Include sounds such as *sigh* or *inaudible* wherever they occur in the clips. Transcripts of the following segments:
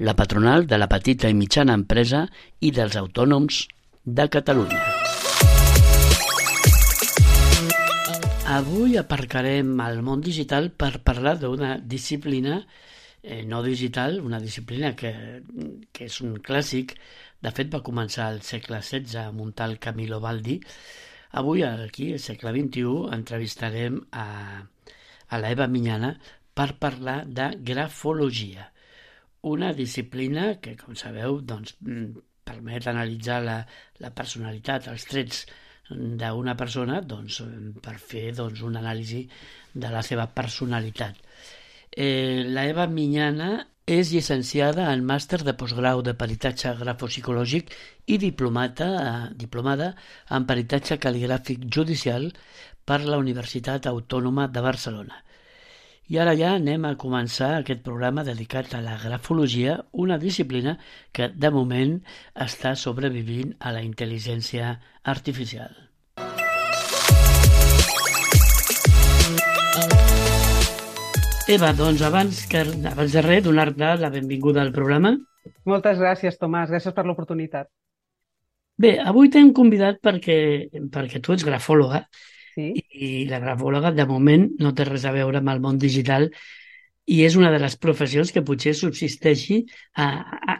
la patronal de la petita i mitjana empresa i dels autònoms de Catalunya. Avui aparcarem al món digital per parlar d'una disciplina eh, no digital, una disciplina que, que és un clàssic. De fet, va començar al segle XVI a muntar el Camilo Baldi. Avui, aquí, al segle XXI, entrevistarem a, a l'Eva Minyana per parlar de grafologia, una disciplina que, com sabeu, doncs, mm, permet analitzar la, la personalitat, els trets d'una persona doncs, per fer doncs, una anàlisi de la seva personalitat. Eh, la Eva Minyana és llicenciada en màster de postgrau de peritatge grafopsicològic i diplomata, eh, diplomada en peritatge cal·ligràfic judicial per la Universitat Autònoma de Barcelona. I ara ja anem a començar aquest programa dedicat a la grafologia, una disciplina que de moment està sobrevivint a la intel·ligència artificial. Eva, doncs abans, que, abans de res, donar-te la benvinguda al programa. Moltes gràcies, Tomàs. Gràcies per l'oportunitat. Bé, avui t'hem convidat perquè, perquè tu ets grafòloga Sí? i la grafòloga de moment no té res a veure amb el món digital i és una de les professions que potser subsisteixi a, a,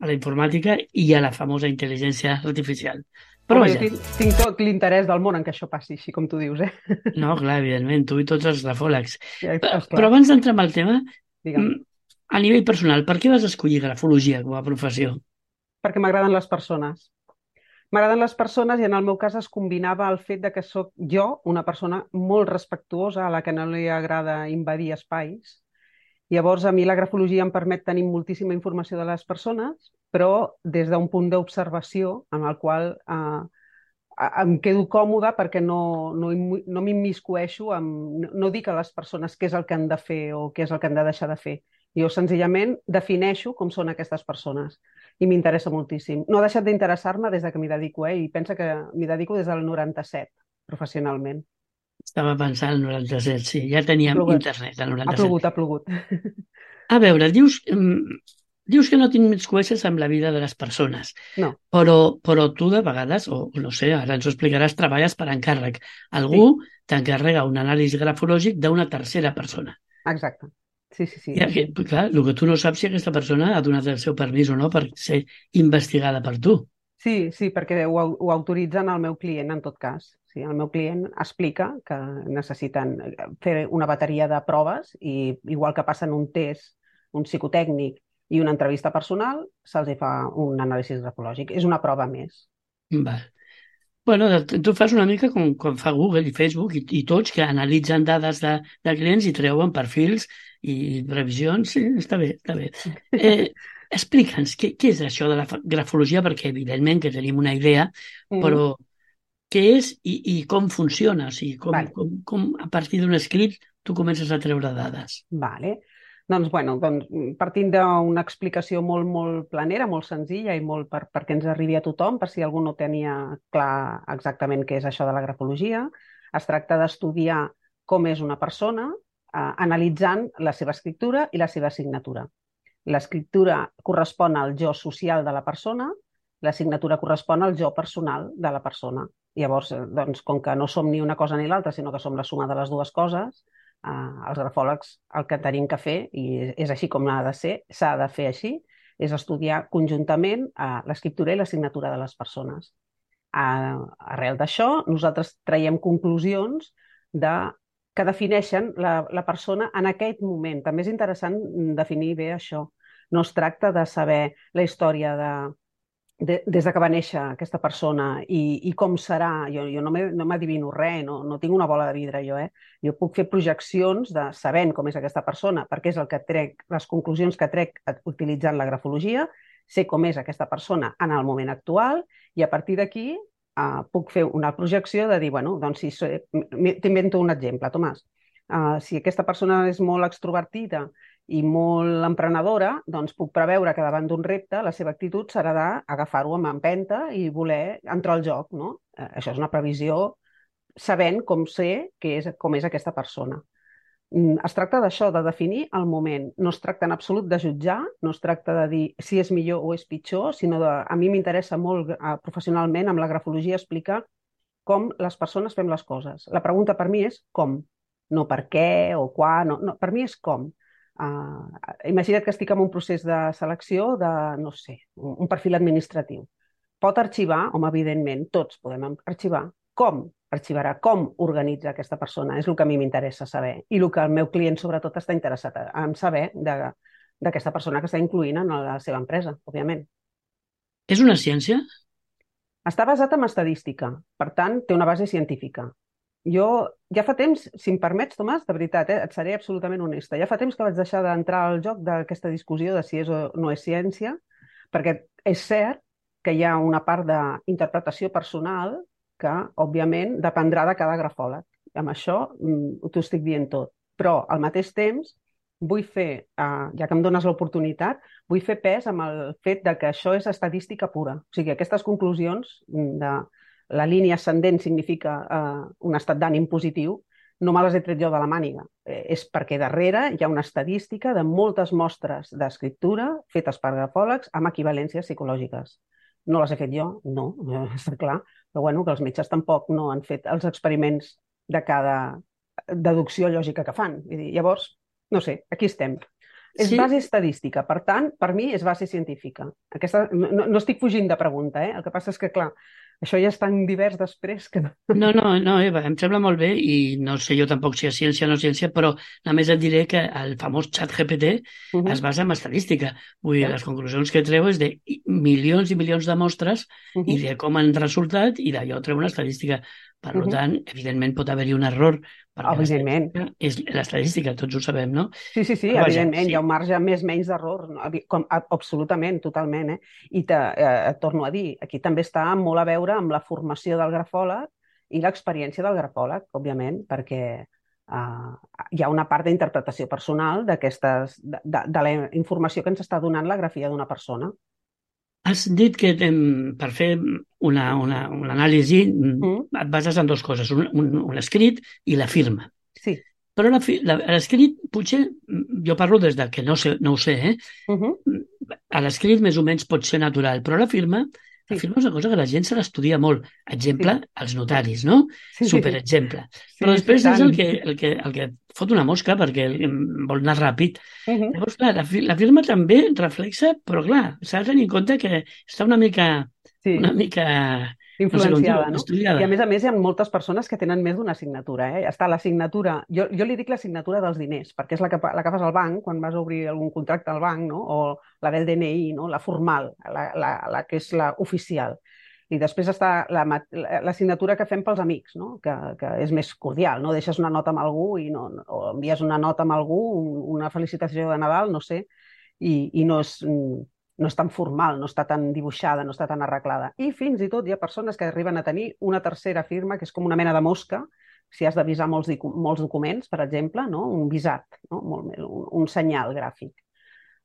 a la informàtica i a la famosa intel·ligència artificial. Però vaja, jo tinc, tinc tot l'interès del món en què això passi, així com tu dius, eh? no, clar, evidentment, tu i tots els grafòlegs. Ja, esclar, però abans d'entrar en el tema, digue'm. mm, a nivell personal, per què vas escollir grafologia com a professió? Perquè m'agraden les persones. M'agraden les persones i en el meu cas es combinava el fet de que sóc jo una persona molt respectuosa a la que no li agrada invadir espais. Llavors, a mi la grafologia em permet tenir moltíssima informació de les persones, però des d'un punt d'observació en el qual eh, em quedo còmoda perquè no, no, no m'immiscueixo, amb, no dic a les persones què és el que han de fer o què és el que han de deixar de fer. Jo senzillament defineixo com són aquestes persones i m'interessa moltíssim. No ha deixat d'interessar-me des de que m'hi dedico, eh? i pensa que m'hi dedico des del 97, professionalment. Estava pensant al 97, sí, ja teníem Ha plogut. internet al Ha 97. plogut, ha plogut. A veure, dius, mm, dius que no t'immiscueixes amb la vida de les persones, No. però, però tu de vegades, o no sé, ara ens ho explicaràs, treballes per encàrrec. Algú t'encarrega un anàlisi grafològic d'una tercera persona. Exacte. Sí, sí, sí. I aquí, clar, el que tu no saps si aquesta persona ha donat el seu permís o no per ser investigada per tu. Sí, sí, perquè ho, ho autoritzen al meu client en tot cas. Sí, el meu client explica que necessiten fer una bateria de proves i igual que passen un test, un psicotècnic i una entrevista personal, se'ls fa un anàlisi grafològic. És una prova més. Val. Bueno, tu fas una mica com, com fa Google i Facebook i, i tots que analitzen dades de, de clients i treuen perfils i revisions. Sí, està bé, està bé. Eh, Explica'ns, què, què és això de la grafologia? Perquè evidentment que tenim una idea, Mhm. però què és i, i com funciona? O sigui, com, Vale. com, com a partir d'un escrit tu comences a treure dades. Vale. Doncs, bueno, doncs, partint d'una explicació molt, molt planera, molt senzilla i molt per, perquè ens arribi a tothom, per si algú no tenia clar exactament què és això de la grafologia, es tracta d'estudiar com és una persona eh, analitzant la seva escriptura i la seva signatura. L'escriptura correspon al jo social de la persona, la signatura correspon al jo personal de la persona. Llavors, eh, doncs, com que no som ni una cosa ni l'altra, sinó que som la suma de les dues coses, els grafòlegs el que tenim que fer, i és així com ha de ser, s'ha de fer així, és estudiar conjuntament eh, l'escriptura i la signatura de les persones. Eh, arrel d'això, nosaltres traiem conclusions de, que defineixen la, la persona en aquest moment. També és interessant definir bé això. No es tracta de saber la història de, de, des de que va néixer aquesta persona i, i com serà, jo, jo no m'he- no m'adivino res, no, no tinc una bola de vidre jo, eh? Jo puc fer projeccions de sabent com és aquesta persona, perquè és el que trec, les conclusions que trec utilitzant la grafologia, sé com és aquesta persona en el moment actual i a partir d'aquí uh, puc fer una projecció de dir, bueno, doncs si t'invento un exemple, Tomàs. Uh, si aquesta persona és molt extrovertida i molt emprenedora, doncs puc preveure que davant d'un repte la seva actitud serà d'agafar-ho amb empenta i voler entrar al joc. No? Uh, això és una previsió sabent com sé que és, com és aquesta persona. Mm, es tracta d'això, de definir el moment. No es tracta en absolut de jutjar, no es tracta de dir si és millor o és pitjor, sinó de... A mi m'interessa molt eh, professionalment amb la grafologia explicar com les persones fem les coses. La pregunta per mi és com, no per què o quan, no, no per mi és com. Uh, imagina't que estic en un procés de selecció de, no sé, un perfil administratiu. Pot arxivar, home, evidentment, tots podem arxivar. Com? arxivarà com organitza aquesta persona. És el que a mi m'interessa saber i el que el meu client sobretot està interessat en saber d'aquesta persona que està incluint en la seva empresa, òbviament. És una ciència? Està basat en estadística, per tant, té una base científica. Jo ja fa temps, si em permets, Tomàs, de veritat, eh, et seré absolutament honesta, ja fa temps que vaig deixar d'entrar al joc d'aquesta discussió de si és o no és ciència, perquè és cert que hi ha una part d'interpretació personal que, òbviament, dependrà de cada grafòleg. Amb això mm, t'ho estic dient tot. Però, al mateix temps, vull fer, eh, ja que em dones l'oportunitat, vull fer pes amb el fet de que això és estadística pura. O sigui, aquestes conclusions mm, de la línia ascendent significa eh, un estat d'ànim positiu, no me les he tret jo de la màniga. Eh, és perquè darrere hi ha una estadística de moltes mostres d'escriptura fetes per grafòlegs amb equivalències psicològiques. No les he fet jo? No, *laughs* està clar. Però bueno, que els metges tampoc no han fet els experiments de cada deducció lògica que fan. I dir, llavors, no sé, aquí estem. És sí. base estadística, per tant, per mi és base científica. Aquesta, no, no estic fugint de pregunta, eh? el que passa és que, clar, això ja és tan divers després que... No, no, no, Eva, em sembla molt bé i no sé jo tampoc si és ciència o no ciència, però només et diré que el famós xat GPT uh -huh. es basa en estadística. Vull dir, les conclusions que treu és de milions i milions de mostres uh -huh. i de com han resultat i d'allò treu una estadística. Per uh -huh. tant, evidentment pot haver-hi un error, evidentment. És l'estadística, tots ho sabem, no? Sí, sí, sí, Però, evidentment, sí. hi ha un marge més menys d'error, no? Com, absolutament, totalment. Eh? I te, eh, et torno a dir, aquí també està molt a veure amb la formació del grafòleg i l'experiència del grafòleg, òbviament, perquè uh, hi ha una part d'interpretació personal de, de, de la informació que ens està donant la grafia d'una persona. Has dit que tem, per fer una, una, una anàlisi mm. et bases en dues coses, un, un, un escrit i la firma. Sí. Però l'escrit, potser, jo parlo des de que no, sé, no ho sé, eh? Uh -huh. A l'escrit més o menys pot ser natural, però la firma. La firma és una cosa que la gent se l'estudia molt. Exemple, sí. els notaris, no? Sí. Superexemple. Sí, Però després sí, és el que, el, que, el que fot una mosca perquè vol anar ràpid. Uh -huh. Llavors, clar, la, la firma també reflexa, però clar, s'ha de tenir en compte que està una mica, sí. una mica influenciada, no? Sé no? I a més a més hi ha moltes persones que tenen més d'una assignatura. Eh? Està la signatura, jo, jo li dic la signatura dels diners, perquè és la que, la que fas al banc quan vas a obrir algun contracte al banc, no? o la del DNI, no? la formal, la, la, la que és la oficial. I després està la, la signatura que fem pels amics, no? que, que és més cordial, no? Deixes una nota amb algú i no, o envies una nota amb algú, una felicitació de Nadal, no sé, i, i no és no és tan formal, no està tan dibuixada, no està tan arreglada. I fins i tot hi ha persones que arriben a tenir una tercera firma, que és com una mena de mosca, si has de visar molts, molts documents, per exemple, no? un visat, no? Molt, un, un senyal gràfic.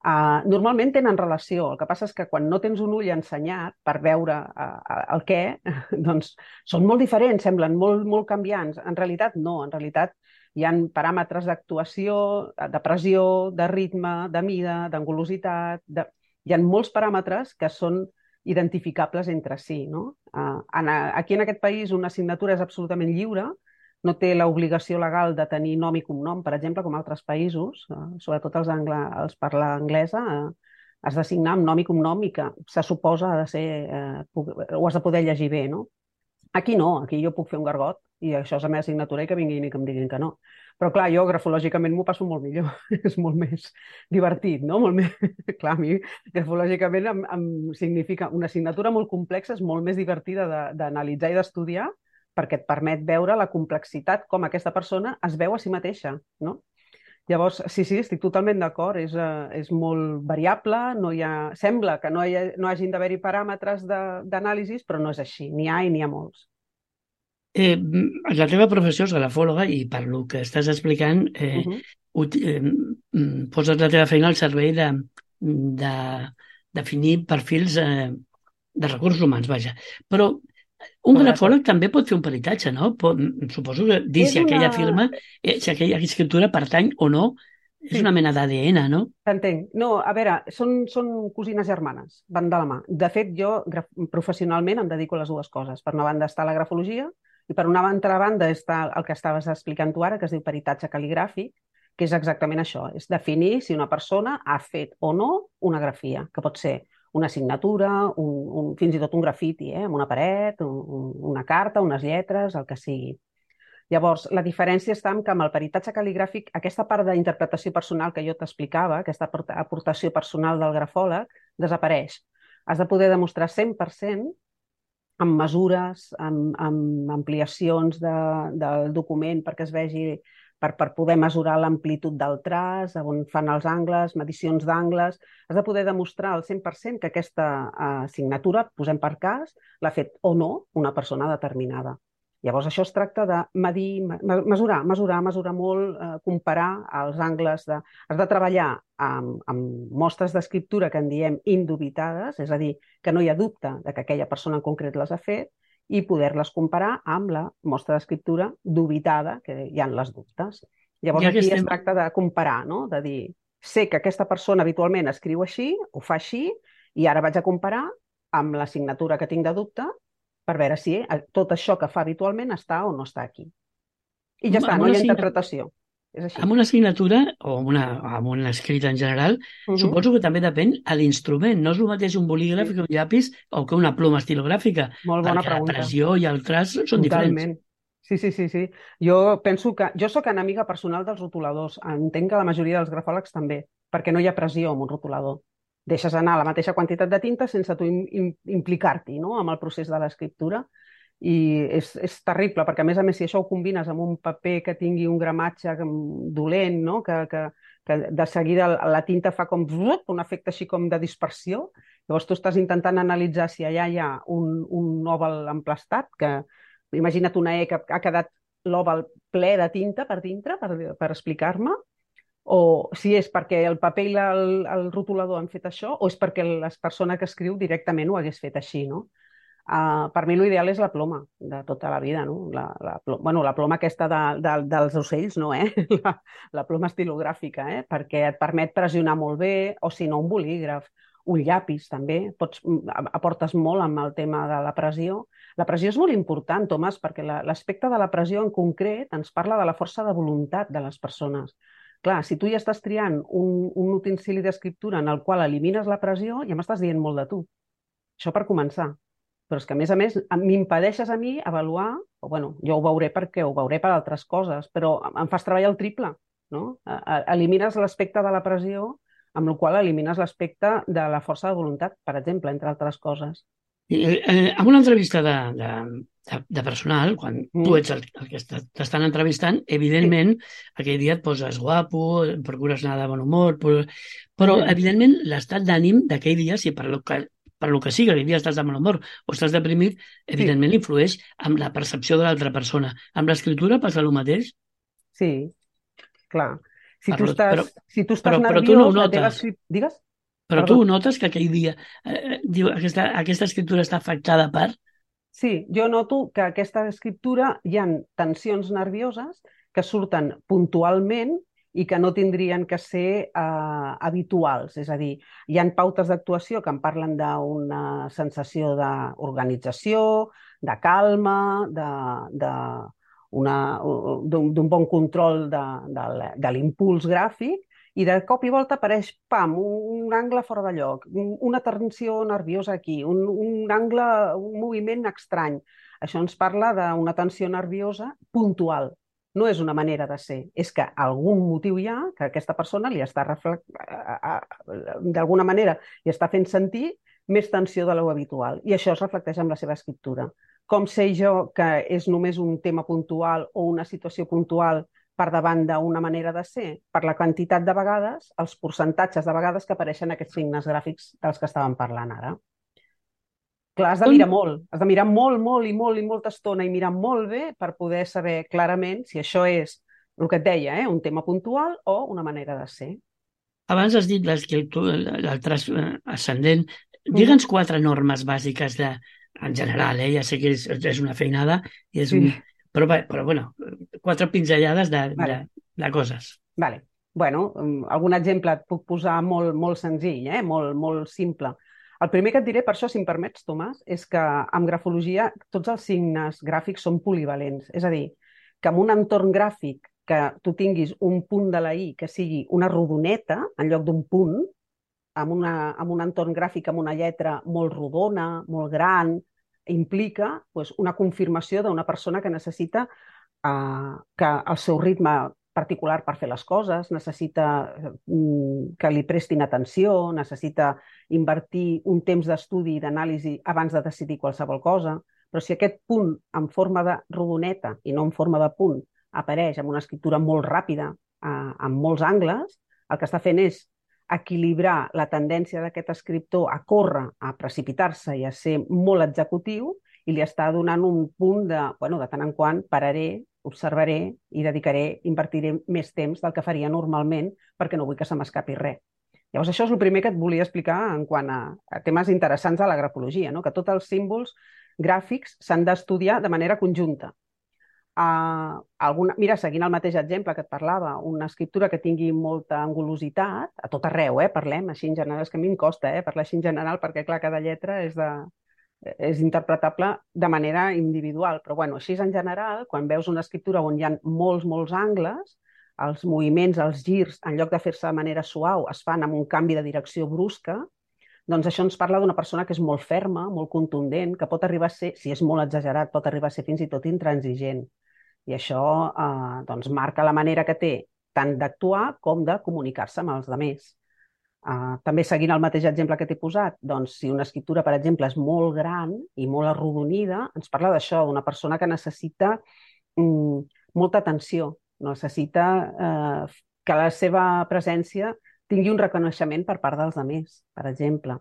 Uh, normalment tenen relació, el que passa és que quan no tens un ull ensenyat per veure uh, el què, *laughs* doncs són molt diferents, semblen molt, molt canviants. En realitat no, en realitat hi han paràmetres d'actuació, de pressió, de ritme, de mida, d'angulositat, de hi ha molts paràmetres que són identificables entre si. No? Uh, en, aquí en aquest país una assignatura és absolutament lliure, no té l'obligació legal de tenir nom i cognom, per exemple, com altres països, uh, sobretot els, angla, els parla anglesa, uh, has de signar amb nom i cognom i que se suposa ha de ser, uh, ho has de poder llegir bé, no? Aquí no, aquí jo puc fer un gargot i això és la meva assignatura i que vinguin i que em diguin que no. Però clar, jo grafològicament m'ho passo molt millor, *laughs* és molt més divertit, no? Molt més... *laughs* clar, a mi grafològicament em, em significa una assignatura molt complexa, és molt més divertida d'analitzar i d'estudiar perquè et permet veure la complexitat, com aquesta persona es veu a si mateixa, no? Llavors, sí, sí, estic totalment d'acord, és, uh, és molt variable, no hi ha, sembla que no, hi ha, no hagin d'haver-hi paràmetres d'anàlisis, però no és així, n'hi ha i n'hi ha molts. Eh, la teva professió és grafòloga i per lo que estàs explicant eh, uh -huh. eh, poses la teva feina al servei de, de definir perfils eh, de recursos humans, vaja. Però un grafòleg també pot fer un peritatge, no? Pot, suposo que dir si una... aquella firma, eh, si aquella escriptura pertany o no, és sí. una mena d'ADN, no? T'entenc. No, a veure, són, són cosines germanes, van de la mà. De fet, jo professionalment em dedico a les dues coses. Per una banda està la grafologia i per una altra banda està el que estaves explicant tu ara, que es diu peritatge cal·ligràfic, que és exactament això, és definir si una persona ha fet o no una grafia, que pot ser una signatura, un, un, fins i tot un grafiti, eh, amb una paret, un, una carta, unes lletres, el que sigui. Llavors, la diferència està en que amb el peritatge cal·ligràfic, aquesta part d'interpretació personal que jo t'explicava, aquesta aportació personal del grafòleg, desapareix. Has de poder demostrar 100% amb mesures, amb, amb ampliacions de, del document perquè es vegi per, per poder mesurar l'amplitud del traç, on fan els angles, medicions d'angles. Has de poder demostrar al 100% que aquesta eh, signatura, posem per cas, l'ha fet o no una persona determinada. Llavors, això es tracta de medir, mesurar, mesurar, mesurar molt, eh, comparar els angles. De... Has de treballar amb, amb mostres d'escriptura que en diem indubitades, és a dir, que no hi ha dubte de que aquella persona en concret les ha fet, i poder-les comparar amb la mostra d'escriptura dubitada, que hi han les dubtes. Llavors, aquí estem... es tracta de comparar, no? de dir, sé que aquesta persona habitualment escriu així, ho fa així, i ara vaig a comparar amb la signatura que tinc de dubte per veure si eh, tot això que fa habitualment està o no està aquí. I ja està, no hi ha interpretació. És així. Amb una assignatura o amb, una, amb un escrit en general, uh -huh. suposo que també depèn a l'instrument. No és el mateix un bolígraf sí. que un llapis o que una ploma estilogràfica. Molt bona perquè pregunta. la pressió i el traç són Totalment. diferents. Sí, sí, sí, sí. Jo penso que... Jo sóc enemiga personal dels rotuladors. Entenc que la majoria dels grafòlegs també, perquè no hi ha pressió amb un rotulador. Deixes anar la mateixa quantitat de tinta sense tu implicar-t'hi no? amb el procés de l'escriptura i és, és terrible, perquè a més a més si això ho combines amb un paper que tingui un gramatge dolent, no? que, que, que de seguida la tinta fa com un efecte així com de dispersió, llavors tu estàs intentant analitzar si allà hi ha un, un òval emplastat, que imagina't una E que ha quedat l'òval ple de tinta per dintre, per, per explicar-me, o si és perquè el paper i el, el rotulador han fet això, o és perquè la persona que escriu directament ho hagués fet així, no? Uh, per mi l'ideal és la ploma de tota la vida, no? La, la, ploma, bueno, la ploma aquesta de, de, dels ocells, no, eh? *laughs* La, la ploma estilogràfica, eh? Perquè et permet pressionar molt bé, o si no, un bolígraf, un llapis també, pots, aportes molt amb el tema de la pressió. La pressió és molt important, Tomàs, perquè l'aspecte la, de la pressió en concret ens parla de la força de voluntat de les persones. Clar, si tu ja estàs triant un, un utensili d'escriptura en el qual elimines la pressió, ja m'estàs dient molt de tu. Això per començar però és que, a més a més, m'impedeixes a mi avaluar, o bueno, jo ho veuré perquè ho veuré per altres coses, però em fas treballar el triple, no? Elimines l'aspecte de la pressió, amb la qual elimines l'aspecte de la força de voluntat, per exemple, entre altres coses. Eh, eh, en una entrevista de, de, de, de personal, quan mm. tu ets el, el que t'estan entrevistant, evidentment, sí. aquell dia et poses guapo, procures anar de bon humor, però, però mm. evidentment, l'estat d'ànim d'aquell dia, si per lo que per lo que sigui, que dia estàs de mal humor o estàs deprimit, evidentment sí. influeix amb la percepció de l'altra persona. Amb l'escriptura passa el mateix? Sí, clar. Si per tu estàs, però, si tu estàs però, nerviós... Però tu no ho notes. Teva... Digues? Però Perdó. tu notes que aquell dia eh, diu, aquesta, aquesta escriptura està afectada per... Sí, jo noto que aquesta escriptura hi han tensions nervioses que surten puntualment i que no tindrien que ser eh, habituals. És a dir, hi han pautes d'actuació que en parlen d'una sensació d'organització, de calma, d'un bon control de, de, de l'impuls gràfic i de cop i volta apareix, pam, un, angle fora de lloc, una tensió nerviosa aquí, un, un angle, un moviment estrany. Això ens parla d'una tensió nerviosa puntual, no és una manera de ser, és que algun motiu hi ha que aquesta persona li està d'alguna manera li està fent sentir més tensió de lo habitual i això es reflecteix en la seva escriptura. Com sé jo que és només un tema puntual o una situació puntual per davant d'una manera de ser per la quantitat de vegades, els percentatges de vegades que apareixen aquests signes gràfics dels que estàvem parlant ara. Clar, has de mirar molt, has de mirar molt, molt i molt i molta estona i mirar molt bé per poder saber clarament si això és el que et deia, eh, un tema puntual o una manera de ser. Abans has dit el ascendent. Digue'ns quatre normes bàsiques de, en general, eh? ja sé que és, és una feinada, i és un, però, però bueno, quatre pinzellades de, vale. de, de coses. Vale. Bueno, mm, algun exemple et puc posar molt, molt senzill, eh? molt, molt simple. El primer que et diré, per això, si em permets, Tomàs, és que amb grafologia tots els signes gràfics són polivalents. És a dir, que en un entorn gràfic que tu tinguis un punt de la I que sigui una rodoneta en lloc d'un punt, amb, una, amb un entorn gràfic amb una lletra molt rodona, molt gran, implica pues, una confirmació d'una persona que necessita uh, que el seu ritme particular per fer les coses, necessita mm, que li prestin atenció, necessita invertir un temps d'estudi i d'anàlisi abans de decidir qualsevol cosa, però si aquest punt en forma de rodoneta i no en forma de punt apareix amb una escriptura molt ràpida, eh, amb molts angles, el que està fent és equilibrar la tendència d'aquest escriptor a córrer, a precipitar-se i a ser molt executiu i li està donant un punt de, bueno, de tant en quant pararé, observaré i dedicaré, invertiré més temps del que faria normalment perquè no vull que se m'escapi res. Llavors, això és el primer que et volia explicar en quant a, a temes interessants de la grafologia, no? que tots els símbols gràfics s'han d'estudiar de manera conjunta. Uh, alguna, mira, seguint el mateix exemple que et parlava, una escriptura que tingui molta angulositat, a tot arreu, eh, parlem així en general, és que a mi em costa eh, parlar així en general perquè, clar, cada lletra és de, és interpretable de manera individual, però bueno, així en general, quan veus una escriptura on hi ha molts, molts angles, els moviments, els girs, en lloc de fer-se de manera suau, es fan amb un canvi de direcció brusca, doncs això ens parla d'una persona que és molt ferma, molt contundent, que pot arribar a ser, si és molt exagerat, pot arribar a ser fins i tot intransigent. I això eh, doncs marca la manera que té tant d'actuar com de comunicar-se amb els altres. Uh, també seguint el mateix exemple que t'he posat, doncs si una escriptura, per exemple, és molt gran i molt arrodonida, ens parla d'això, d'una persona que necessita mm, molta atenció, necessita uh, que la seva presència tingui un reconeixement per part dels altres, per exemple.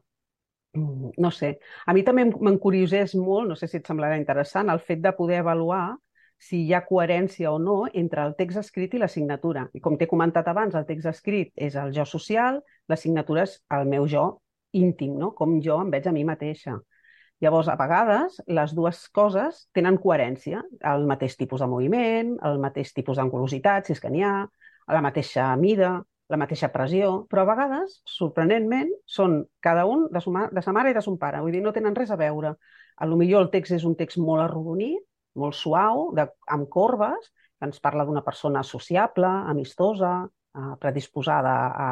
Mm, no sé. A mi també m'encuriosés molt, no sé si et semblarà interessant, el fet de poder avaluar si hi ha coherència o no entre el text escrit i la signatura. I com t'he comentat abans, el text escrit és el jo social, la signatura és el meu jo íntim, no? com jo em veig a mi mateixa. Llavors, a vegades, les dues coses tenen coherència. El mateix tipus de moviment, el mateix tipus d'angulositat, si és que n'hi ha, la mateixa mida, la mateixa pressió, però a vegades, sorprenentment, són cada un de, ma de sa mare i de son pare. Vull dir, no tenen res a veure. A lo millor el text és un text molt arrodonit, molt suau, de, amb corbes, que ens parla d'una persona sociable, amistosa, eh, predisposada a,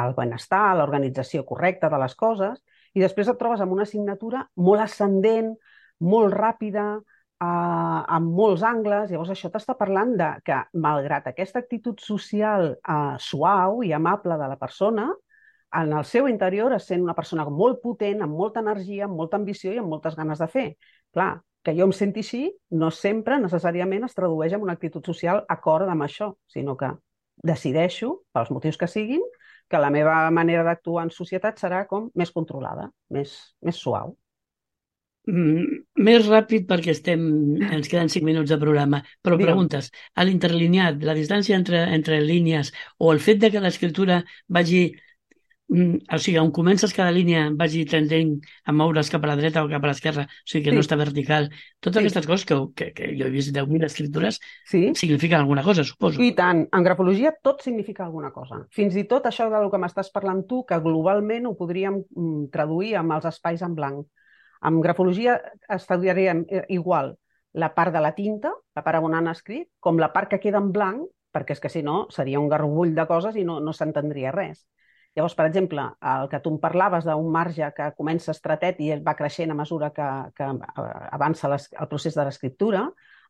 al benestar, a l'organització correcta de les coses, i després et trobes amb una signatura molt ascendent, molt ràpida, eh, amb molts angles. Llavors això t'està parlant de que, malgrat aquesta actitud social eh, suau i amable de la persona, en el seu interior es sent una persona molt potent, amb molta energia, amb molta ambició i amb moltes ganes de fer. Clar, que jo em senti així no sempre necessàriament es tradueix en una actitud social acord amb això, sinó que decideixo, pels motius que siguin, que la meva manera d'actuar en societat serà com més controlada, més, més suau. Mm, més ràpid perquè estem, ens queden 5 minuts de programa, però Digue'm. preguntes, a l'interlineat, la distància entre, entre línies o el fet de que l'escriptura vagi o sigui, on comences cada línia vagi tendent a moure's cap a la dreta o cap a l'esquerra, o sigui que sí. no està vertical. Totes sí. aquestes coses que, que, que jo he vist 10.000 escriptures sí. signifiquen alguna cosa, suposo. I tant. En grafologia tot significa alguna cosa. Fins i tot això del que m'estàs parlant tu, que globalment ho podríem mm, traduir amb els espais en blanc. En grafologia estudiaríem eh, igual la part de la tinta, la part on han escrit, com la part que queda en blanc, perquè és que si no seria un garbull de coses i no, no s'entendria res. Llavors, per exemple, el que tu em parlaves d'un marge que comença estretet i va creixent a mesura que, que avança les, el procés de l'escriptura,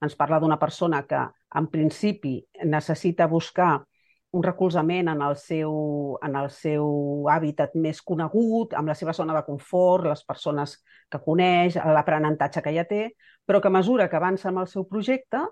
ens parla d'una persona que, en principi, necessita buscar un recolzament en el, seu, en el seu hàbitat més conegut, amb la seva zona de confort, les persones que coneix, l'aprenentatge que ja té, però que a mesura que avança amb el seu projecte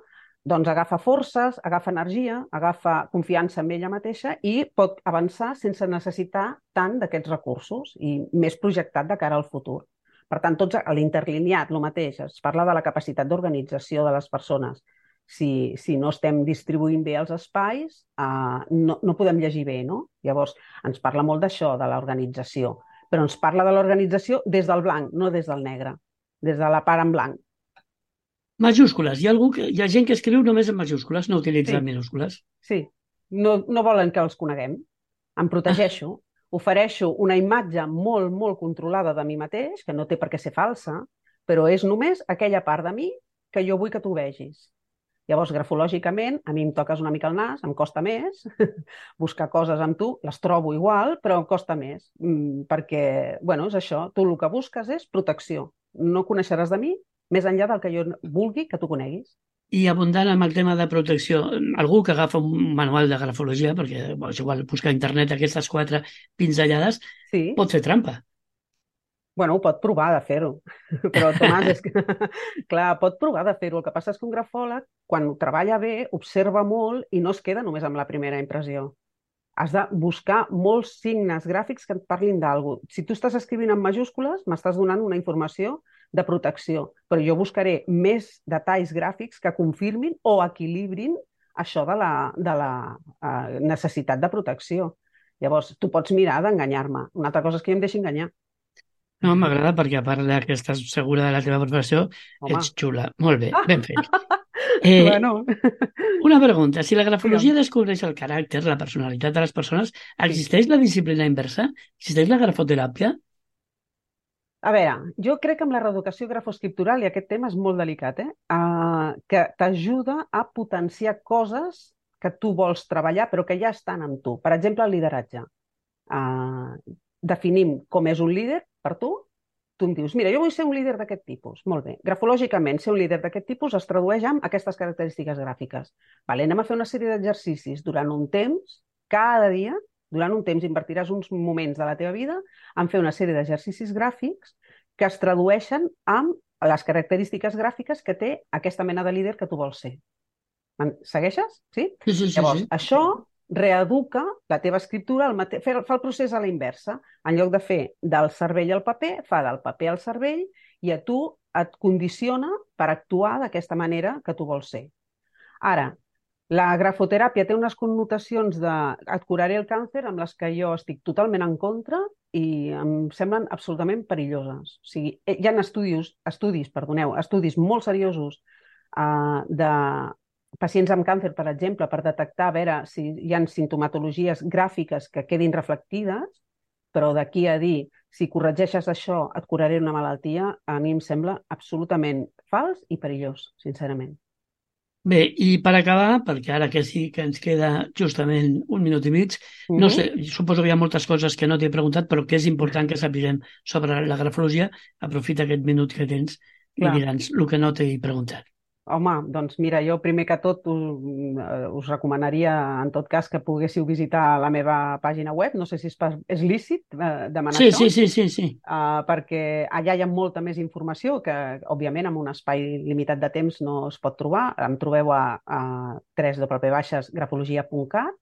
doncs agafa forces, agafa energia, agafa confiança en ella mateixa i pot avançar sense necessitar tant d'aquests recursos i més projectat de cara al futur. Per tant, tots a l'interlineat, el mateix, es parla de la capacitat d'organització de les persones. Si, si no estem distribuint bé els espais, eh, no, no podem llegir bé, no? Llavors, ens parla molt d'això, de l'organització, però ens parla de l'organització des del blanc, no des del negre, des de la part en blanc. Majúscules. Hi ha, algú que, hi ha gent que escriu només en majúscules, no utilitza Sí. minúscules. Sí, no, no volen que els coneguem. Em protegeixo, ofereixo una imatge molt, molt controlada de mi mateix, que no té per què ser falsa, però és només aquella part de mi que jo vull que tu vegis. Llavors, grafològicament, a mi em toques una mica el nas, em costa més *laughs* buscar coses amb tu, les trobo igual, però em costa més, mm, perquè, bueno, és això, tu el que busques és protecció. No coneixeràs de mi més enllà del que jo vulgui que tu coneguis. I abundant amb el tema de protecció, algú que agafa un manual de grafologia, perquè bo, és igual buscar a internet aquestes quatre pinzellades, Sí. pot fer trampa. Bueno, pot provar de fer-ho, *laughs* però Tomàs, és que, *laughs* clar, pot provar de fer-ho. El que passa és que un grafòleg, quan treballa bé, observa molt i no es queda només amb la primera impressió. Has de buscar molts signes gràfics que et parlin d'algú. Si tu estàs escrivint en majúscules, m'estàs donant una informació de protecció, però jo buscaré més detalls gràfics que confirmin o equilibrin això de la, de la uh, necessitat de protecció. Llavors, tu pots mirar d'enganyar-me. Una altra cosa és que jo em deixi enganyar. No, m'agrada perquè a part de que estàs segura de la teva professió, Home. ets xula. Molt bé, ben fet. *laughs* Eh, Bueno, Una pregunta. Si la grafologia descobreix el caràcter, la personalitat de les persones, existeix la disciplina inversa? Existeix la grafoteràpia? A veure, jo crec que amb la reeducació grafoscriptural, i aquest tema és molt delicat, eh? Uh, que t'ajuda a potenciar coses que tu vols treballar però que ja estan amb tu. Per exemple, el lideratge. Uh, definim com és un líder per tu, tu em dius, mira, jo vull ser un líder d'aquest tipus. Molt bé. Grafològicament, ser un líder d'aquest tipus es tradueix amb aquestes característiques gràfiques. Vale, anem a fer una sèrie d'exercicis durant un temps, cada dia, durant un temps invertiràs uns moments de la teva vida en fer una sèrie d'exercicis gràfics que es tradueixen amb les característiques gràfiques que té aquesta mena de líder que tu vols ser. Segueixes? Sí? Sí, sí, sí. Llavors, sí. això reeduca la teva escriptura, al mate... fa el procés a la inversa. En lloc de fer del cervell al paper, fa del paper al cervell i a tu et condiciona per actuar d'aquesta manera que tu vols ser. Ara, la grafoteràpia té unes connotacions de et curaré el càncer amb les que jo estic totalment en contra i em semblen absolutament perilloses. O sigui, eh, hi ha estudis, estudis, perdoneu, estudis molt seriosos uh, de pacients amb càncer, per exemple, per detectar a veure si hi ha sintomatologies gràfiques que quedin reflectides, però d'aquí a dir si corregeixes això et curaré una malaltia, a mi em sembla absolutament fals i perillós, sincerament. Bé, i per acabar, perquè ara que sí que ens queda justament un minut i mig, no Mhm. sé, suposo que hi ha moltes coses que no t'he preguntat, però que és important que sapiguem sobre la grafologia. Aprofita aquest minut que tens i Clar. diràs el que no t'he preguntat. Home, doncs mira, jo primer que tot us, eh, us recomanaria en tot cas que poguéssiu visitar la meva pàgina web. No sé si és, és lícit eh, demanar Sí, això. sí, sí, sí, sí. uh, perquè allà hi ha molta més informació que, òbviament, amb un espai limitat de temps no es pot trobar. Em trobeu a, a www.grafologia.cat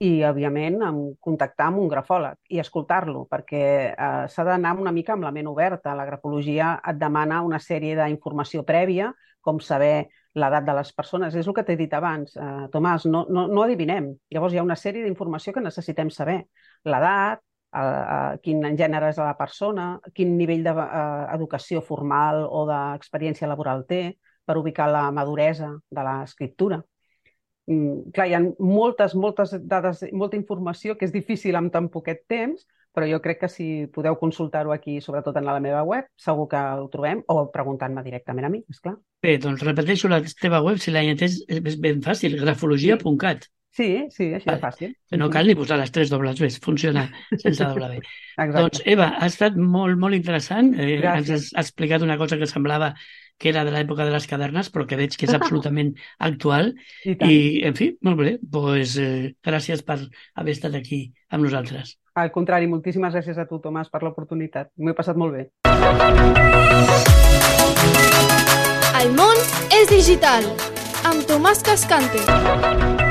i, òbviament, amb contactar amb un grafòleg i escoltar-lo, perquè eh, s'ha d'anar una mica amb la ment oberta. La grafologia et demana una sèrie d'informació prèvia, com saber l'edat de les persones. És el que t'he dit abans, eh, Tomàs, no, no, no adivinem. Llavors hi ha una sèrie d'informació que necessitem saber. L'edat, eh, eh, quin gènere és la persona, quin nivell d'educació formal o d'experiència laboral té per ubicar la maduresa de l'escriptura. Mm, clar, hi ha moltes, moltes dades, molta informació que és difícil amb tan poquet temps, però jo crec que si podeu consultar-ho aquí, sobretot en la meva web, segur que ho trobem, o preguntant-me directament a mi, esclar. Bé, doncs repeteixo la teva web, si l'has entès, és ben fàcil, grafologia.cat. Sí, sí, així Vale. de fàcil. No cal ni posar les tres dobles Bs, funciona sense doble B. *laughs* Exacte. Doncs, Eva, ha estat molt, molt interessant. Eh, ens has explicat una cosa que semblava que era de l'època de les cadernes, però que veig que és *laughs* absolutament actual. I tant. I, en fi, molt bé, doncs, eh, gràcies per haver estat aquí amb nosaltres. Al contrari, moltíssimes gràcies a tu, Tomàs, per l'oportunitat. M'ho he passat molt bé. El món és digital. amb Tomàs Cascante.